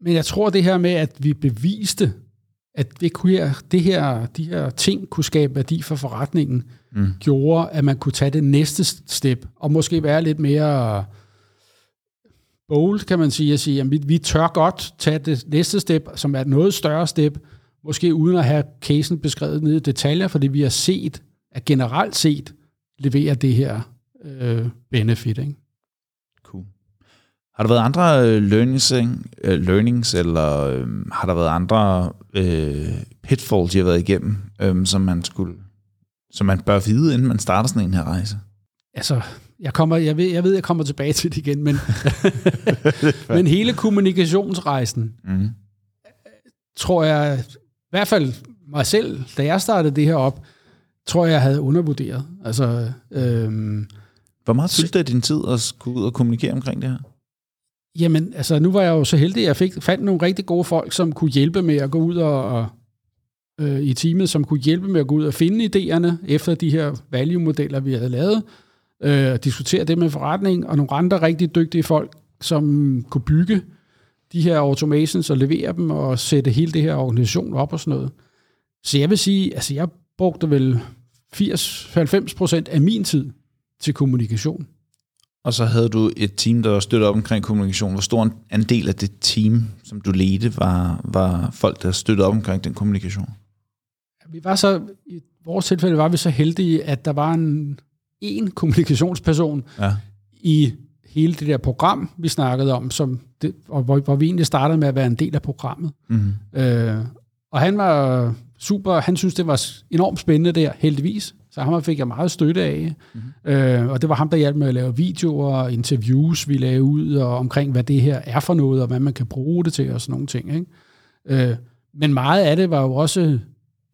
men jeg tror det her med, at vi beviste, at det, kunne, det her, de her ting kunne skabe værdi for forretningen, mm. gjorde, at man kunne tage det næste step, og måske være lidt mere bold, kan man sige, at sige, at vi, vi tør godt tage det næste step, som er et noget større step, måske uden at have casen beskrevet ned i detaljer, fordi vi har set, at generelt set leverer det her øh, benefit. Ikke? Cool. Har der været andre øh, learnings, øh, learnings eller øh, har der været andre øh, pitfalls, I har været igennem, øh, som man skulle som man bør vide, inden man starter sådan en her rejse? Altså, jeg, kommer, jeg, ved, jeg ved, jeg kommer tilbage til det igen, men, men hele kommunikationsrejsen, mm. tror jeg, i hvert fald mig selv, da jeg startede det her op, tror jeg, jeg havde undervurderet. Altså, øhm, Hvor meget fyldte det din tid at skulle ud og kommunikere omkring det her? Jamen, altså nu var jeg jo så heldig, at jeg fik, fandt nogle rigtig gode folk, som kunne hjælpe med at gå ud og, og øh, i teamet, som kunne hjælpe med at gå ud og finde idéerne efter de her value-modeller, vi havde lavet, øh, diskutere det med forretning, og nogle andre rigtig dygtige folk, som kunne bygge de her automations og levere dem og sætte hele det her organisation op og sådan noget. Så jeg vil sige, altså jeg brugte vel 80-90 procent af min tid til kommunikation. Og så havde du et team, der støttede op omkring kommunikation. Hvor stor en del af det team, som du ledte, var, var folk, der støttede op omkring den kommunikation? Vi var så, i vores tilfælde var vi så heldige, at der var en, en kommunikationsperson ja. i hele det der program, vi snakkede om, som det, og hvor, hvor vi egentlig startede med at være en del af programmet. Mm-hmm. Øh, og han var super, han synes det var enormt spændende der, heldigvis. Så ham fik jeg meget støtte af. Mm-hmm. Øh, og det var ham, der hjalp med at lave videoer og interviews, vi lavede ud og omkring, hvad det her er for noget, og hvad man kan bruge det til og sådan nogle ting. Ikke? Øh, men meget af det var jo også,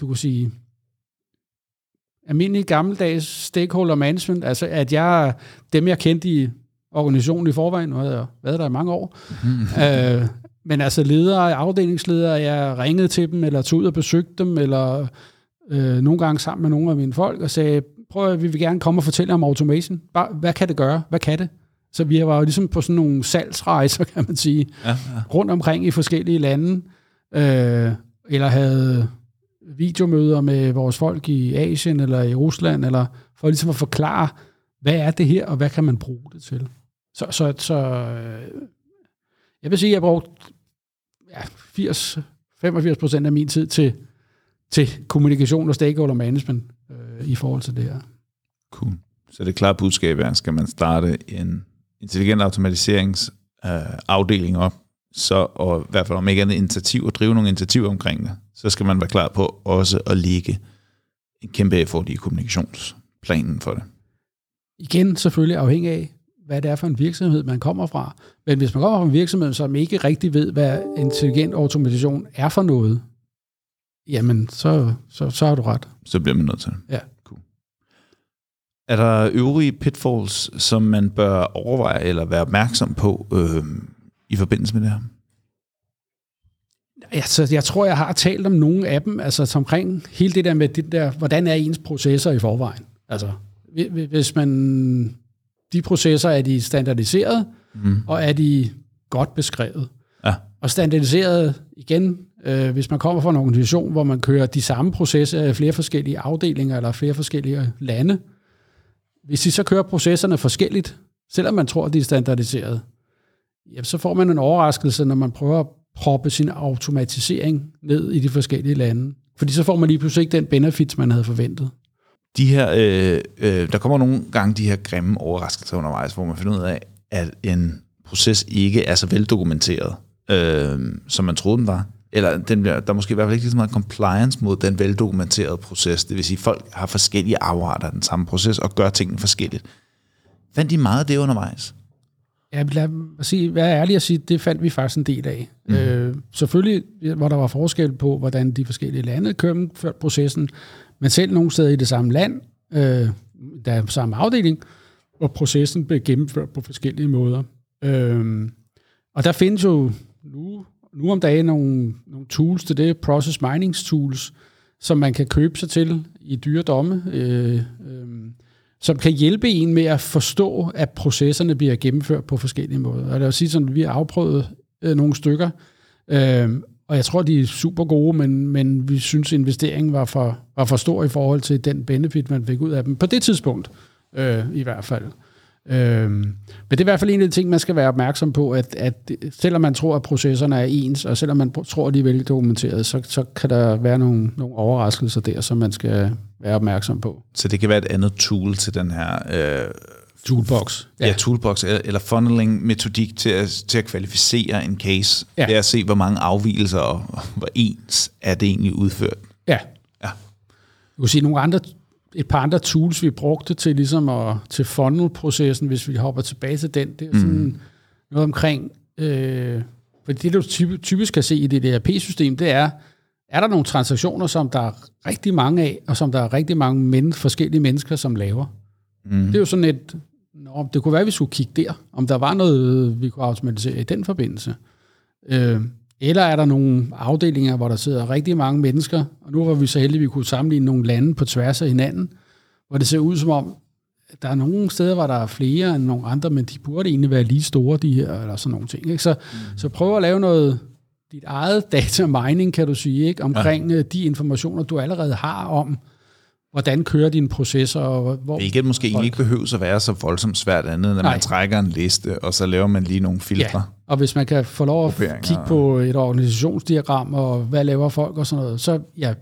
du kunne sige, almindelig gammeldags stakeholder management, altså at jeg, dem jeg kendte i organisationen i forvejen, nu havde jeg været der i mange år, mm. øh, men altså ledere, afdelingsledere, jeg ringede til dem, eller tog ud og besøgte dem, eller øh, nogle gange sammen med nogle af mine folk, og sagde, prøv at vi vil gerne komme og fortælle om automation. Bare, hvad kan det gøre? Hvad kan det? Så vi var jo ligesom på sådan nogle salgsrejser, kan man sige, ja, ja. rundt omkring i forskellige lande, øh, eller havde videomøder med vores folk i Asien eller i Rusland, eller for ligesom at forklare, hvad er det her, og hvad kan man bruge det til. Så, så, så øh, jeg vil sige, at jeg brugte ja, 80, 85 procent af min tid til, til kommunikation og stakeholder management øh, i forhold til det her. Cool. Så det klare budskab er, skal man starte en intelligent automatiseringsafdeling øh, op, så, og i hvert fald om ikke andet initiativ, og drive nogle initiativer omkring det, så skal man være klar på også at ligge en kæmpe effort i kommunikationsplanen for det. Igen selvfølgelig afhængig af, hvad det er for en virksomhed, man kommer fra. Men hvis man kommer fra en virksomhed, som ikke rigtig ved, hvad intelligent automation er for noget, jamen, så, så, så har du ret. Så bliver man nødt til det. Ja. Cool. Er der øvrige pitfalls, som man bør overveje eller være opmærksom på øh, i forbindelse med det her? Altså, jeg tror, jeg har talt om nogle af dem, altså omkring hele det der med, det der, hvordan er ens processer i forvejen. Altså, hvis man, de processer, er de standardiseret, mm. og er de godt beskrevet. Ja. Og standardiseret, igen, øh, hvis man kommer fra en organisation, hvor man kører de samme processer i flere forskellige afdelinger, eller flere forskellige lande, hvis de så kører processerne forskelligt, selvom man tror, at de er standardiseret, ja, så får man en overraskelse, når man prøver at proppe sin automatisering ned i de forskellige lande. Fordi så får man lige pludselig ikke den benefits, man havde forventet. De her, øh, øh, der kommer nogle gange de her grimme overraskelser undervejs, hvor man finder ud af, at en proces ikke er så veldokumenteret, øh, som man troede den var. Eller den bliver, der er måske i hvert fald ikke så meget compliance mod den veldokumenterede proces. Det vil sige, at folk har forskellige afarter af den samme proces og gør tingene forskelligt. Fandt de meget af det undervejs? Ja, lad mig sige, være ærlig at sige, det fandt vi faktisk en del af. Mm. Øh, selvfølgelig, hvor der var forskel på, hvordan de forskellige lande kørte processen, men selv nogle steder i det samme land, øh, der er samme afdeling, hvor processen blev gennemført på forskellige måder. Øh, og der findes jo nu, nu om dagen nogle, nogle tools til det, process mining tools, som man kan købe sig til i dyre domme, øh, øh, som kan hjælpe en med at forstå, at processerne bliver gennemført på forskellige måder. Og det vil sige sådan, at vi har afprøvet øh, nogle stykker, øh, og jeg tror, de er super gode, men, men vi synes, investeringen var for, var for stor i forhold til den benefit, man fik ud af dem. På det tidspunkt øh, i hvert fald. Øh, men det er i hvert fald en af de ting, man skal være opmærksom på, at, at selvom man tror, at processerne er ens, og selvom man tror, at de er veldokumenterede, så, så kan der være nogle, nogle overraskelser der, som man skal være opmærksom på. Så det kan være et andet tool til den her... Øh, toolbox. Ja, ja toolbox eller, funneling-metodik til at, til at kvalificere en case. Ja. Det er at se, hvor mange afvielser og hvor ens er det egentlig udført. Ja. ja. Du kan sige, nogle andre et par andre tools, vi brugte til ligesom at, til funnel-processen, hvis vi hopper tilbage til den, det er sådan mm. noget omkring, øh, for det du typisk kan se i det ERP-system, det er, er der nogle transaktioner, som der er rigtig mange af, og som der er rigtig mange men, forskellige mennesker, som laver. Mm. Det er jo sådan et, nå, det kunne være, at vi skulle kigge der, om der var noget, vi kunne automatisere i den forbindelse. Øh, eller er der nogle afdelinger, hvor der sidder rigtig mange mennesker, og nu var vi så heldige, at vi kunne sammenligne nogle lande på tværs af hinanden, hvor det ser ud som om, der er nogle steder, hvor der er flere end nogle andre, men de burde egentlig være lige store, de her, eller sådan nogle ting. Ikke? Så, mm. så prøv at lave noget, dit eget data mining, kan du sige, ikke? omkring ja. Øh, de informationer, du allerede har om, hvordan kører dine processer. Og hvor Hvilket måske folk... ikke behøver at være så voldsomt svært andet, når Nej. man trækker en liste, og så laver man lige nogle filtre. Ja. Og hvis man kan få lov at kigge på et organisationsdiagram, og hvad laver folk og sådan noget, så ja,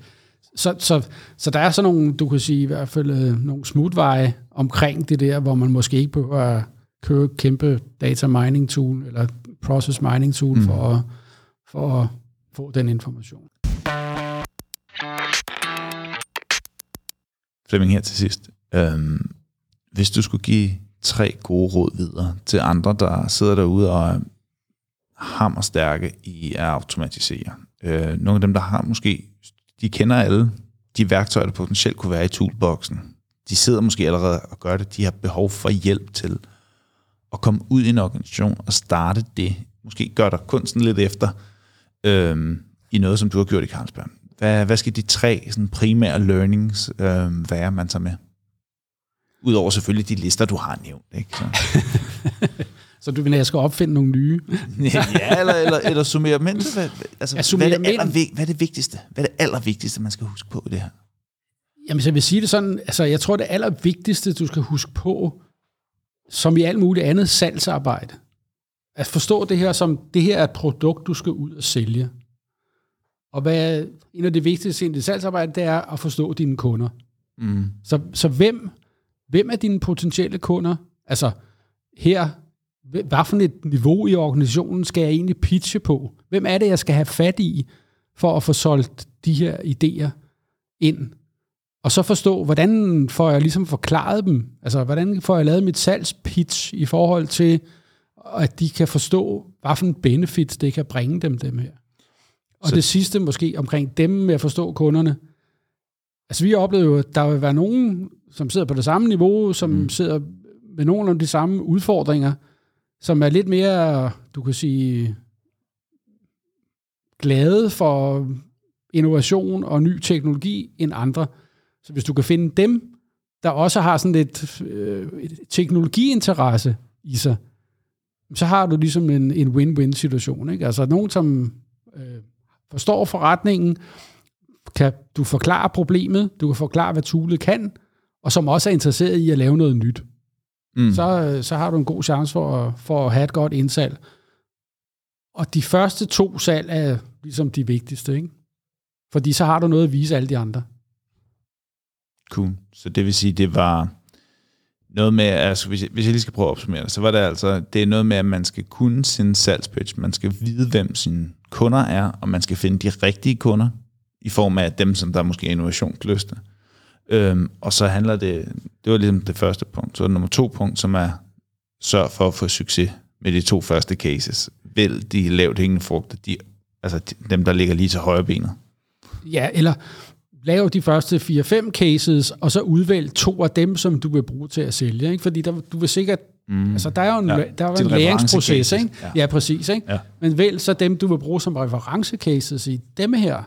så, så, så der er sådan nogle, du kan sige i hvert fald øh, nogle smutveje omkring det der, hvor man måske ikke behøver at købe kæmpe data mining tool, eller process mining tool, mm. for, at, for at få den information. Flemming her til sidst. Øhm, hvis du skulle give tre gode råd videre til andre, der sidder derude og er hammerstærke i at automatisere. Øh, nogle af dem, der har måske, de kender alle de værktøjer, der potentielt kunne være i toolboxen. De sidder måske allerede og gør det. De har behov for hjælp til at komme ud i en organisation og starte det. Måske gør der kunsten lidt efter øh, i noget, som du har gjort i Carlsberg. Hvad, hvad skal de tre sådan, primære learnings øh, være, man tager med? Udover selvfølgelig de lister, du har nævnt. Ikke? Så. Så du at jeg skal opfinde nogle nye? ja, eller, eller, eller summere hvad, altså, hvad, er det aller, hvad er det vigtigste? Hvad er det allervigtigste, man skal huske på i det her? Jamen, så jeg vil sige det sådan, altså jeg tror, det allervigtigste, du skal huske på, som i alt muligt andet salgsarbejde, at forstå det her som, det her er et produkt, du skal ud og sælge. Og hvad en af de vigtigste i det salgsarbejde, det er at forstå dine kunder. Mm. Så, så hvem, hvem er dine potentielle kunder? Altså her, hvad for et niveau i organisationen skal jeg egentlig pitche på? Hvem er det, jeg skal have fat i, for at få solgt de her idéer ind? Og så forstå, hvordan får jeg ligesom forklaret dem? Altså, hvordan får jeg lavet mit salgspitch i forhold til, at de kan forstå, hvad for en benefits det kan bringe dem, dem her. Og så... det sidste måske omkring dem med at forstå kunderne. Altså vi oplever jo, at der vil være nogen, som sidder på det samme niveau, som mm. sidder med nogle af de samme udfordringer, som er lidt mere, du kan sige, glade for innovation og ny teknologi end andre. Så hvis du kan finde dem, der også har sådan lidt øh, teknologiinteresse i sig, så har du ligesom en, en win-win situation. Ikke? Altså nogen, som øh, forstår forretningen, kan du forklare problemet, du kan forklare, hvad toolet kan, og som også er interesseret i at lave noget nyt. Mm. Så, så har du en god chance for at, for at have et godt indsalg. Og de første to salg er ligesom de vigtigste, ikke? Fordi så har du noget at vise alle de andre. Cool. Så det vil sige, det var noget med, altså hvis jeg, hvis jeg lige skal prøve at opsummere det, så var det altså, det er noget med, at man skal kunne sin salgspitch, man skal vide, hvem sine kunder er, og man skal finde de rigtige kunder, i form af dem, som der er måske innovationslyste. Øhm, og så handler det, det var ligesom det første punkt, så er nummer to punkt, som er, sørg for at få succes med de to første cases. Vælg de lavt hængende frugter, de, altså dem, der ligger lige til højre benet. Ja, eller lav de første 4-5 cases, og så udvælg to af dem, som du vil bruge til at sælge. Ikke? Fordi der, du vil sikkert... Mm. Altså, der er jo en, ja, der er en læringsproces, ikke? Ja. ja, præcis. Ikke? Ja. Men vælg så dem, du vil bruge som referencecases i dem her.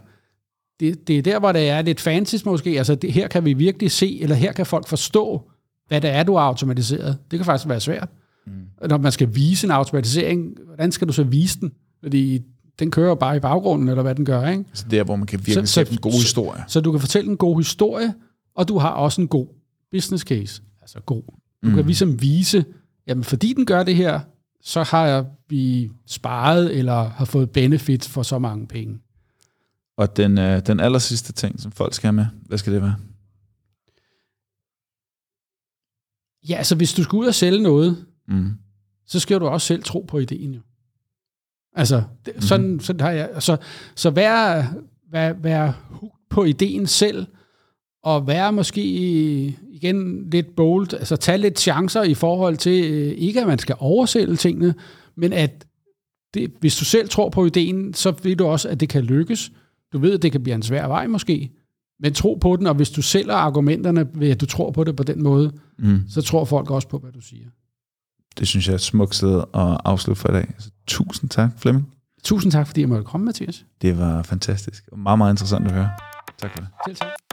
det, det er der, hvor det er lidt fancy måske. Altså, det, her kan vi virkelig se, eller her kan folk forstå, hvad det er, du har automatiseret. Det kan faktisk være svært. Mm. Når man skal vise en automatisering, hvordan skal du så vise den? Fordi den kører bare i baggrunden, eller hvad den gør, ikke? Så det er, hvor man kan virkelig sætte en god historie. Så, så du kan fortælle en god historie, og du har også en god business case. Altså god. Du mm. kan ligesom vise, jamen fordi den gør det her, så har vi sparet eller har fået benefit for så mange penge. Og den, øh, den aller sidste ting, som folk skal have med, hvad skal det være? Ja, altså hvis du skal ud og sælge noget, mm. så skal du også selv tro på ideen jo. Altså, det, mm. sådan, sådan har jeg, så, så vær, vær, vær på ideen selv, og være måske igen lidt bold, altså tage lidt chancer i forhold til, øh, ikke at man skal oversælge tingene, men at det, hvis du selv tror på ideen, så ved du også, at det kan lykkes. Du ved, at det kan blive en svær vej måske, men tro på den, og hvis du sælger argumenterne ved, at du tror på det på den måde, mm. så tror folk også på, hvad du siger. Det synes jeg er et smukt sted at afslutte for i dag. Så tusind tak, Flemming. Tusind tak, fordi jeg måtte komme, Mathias. Det var fantastisk og meget, meget interessant at høre. Tak for det. Selv tak.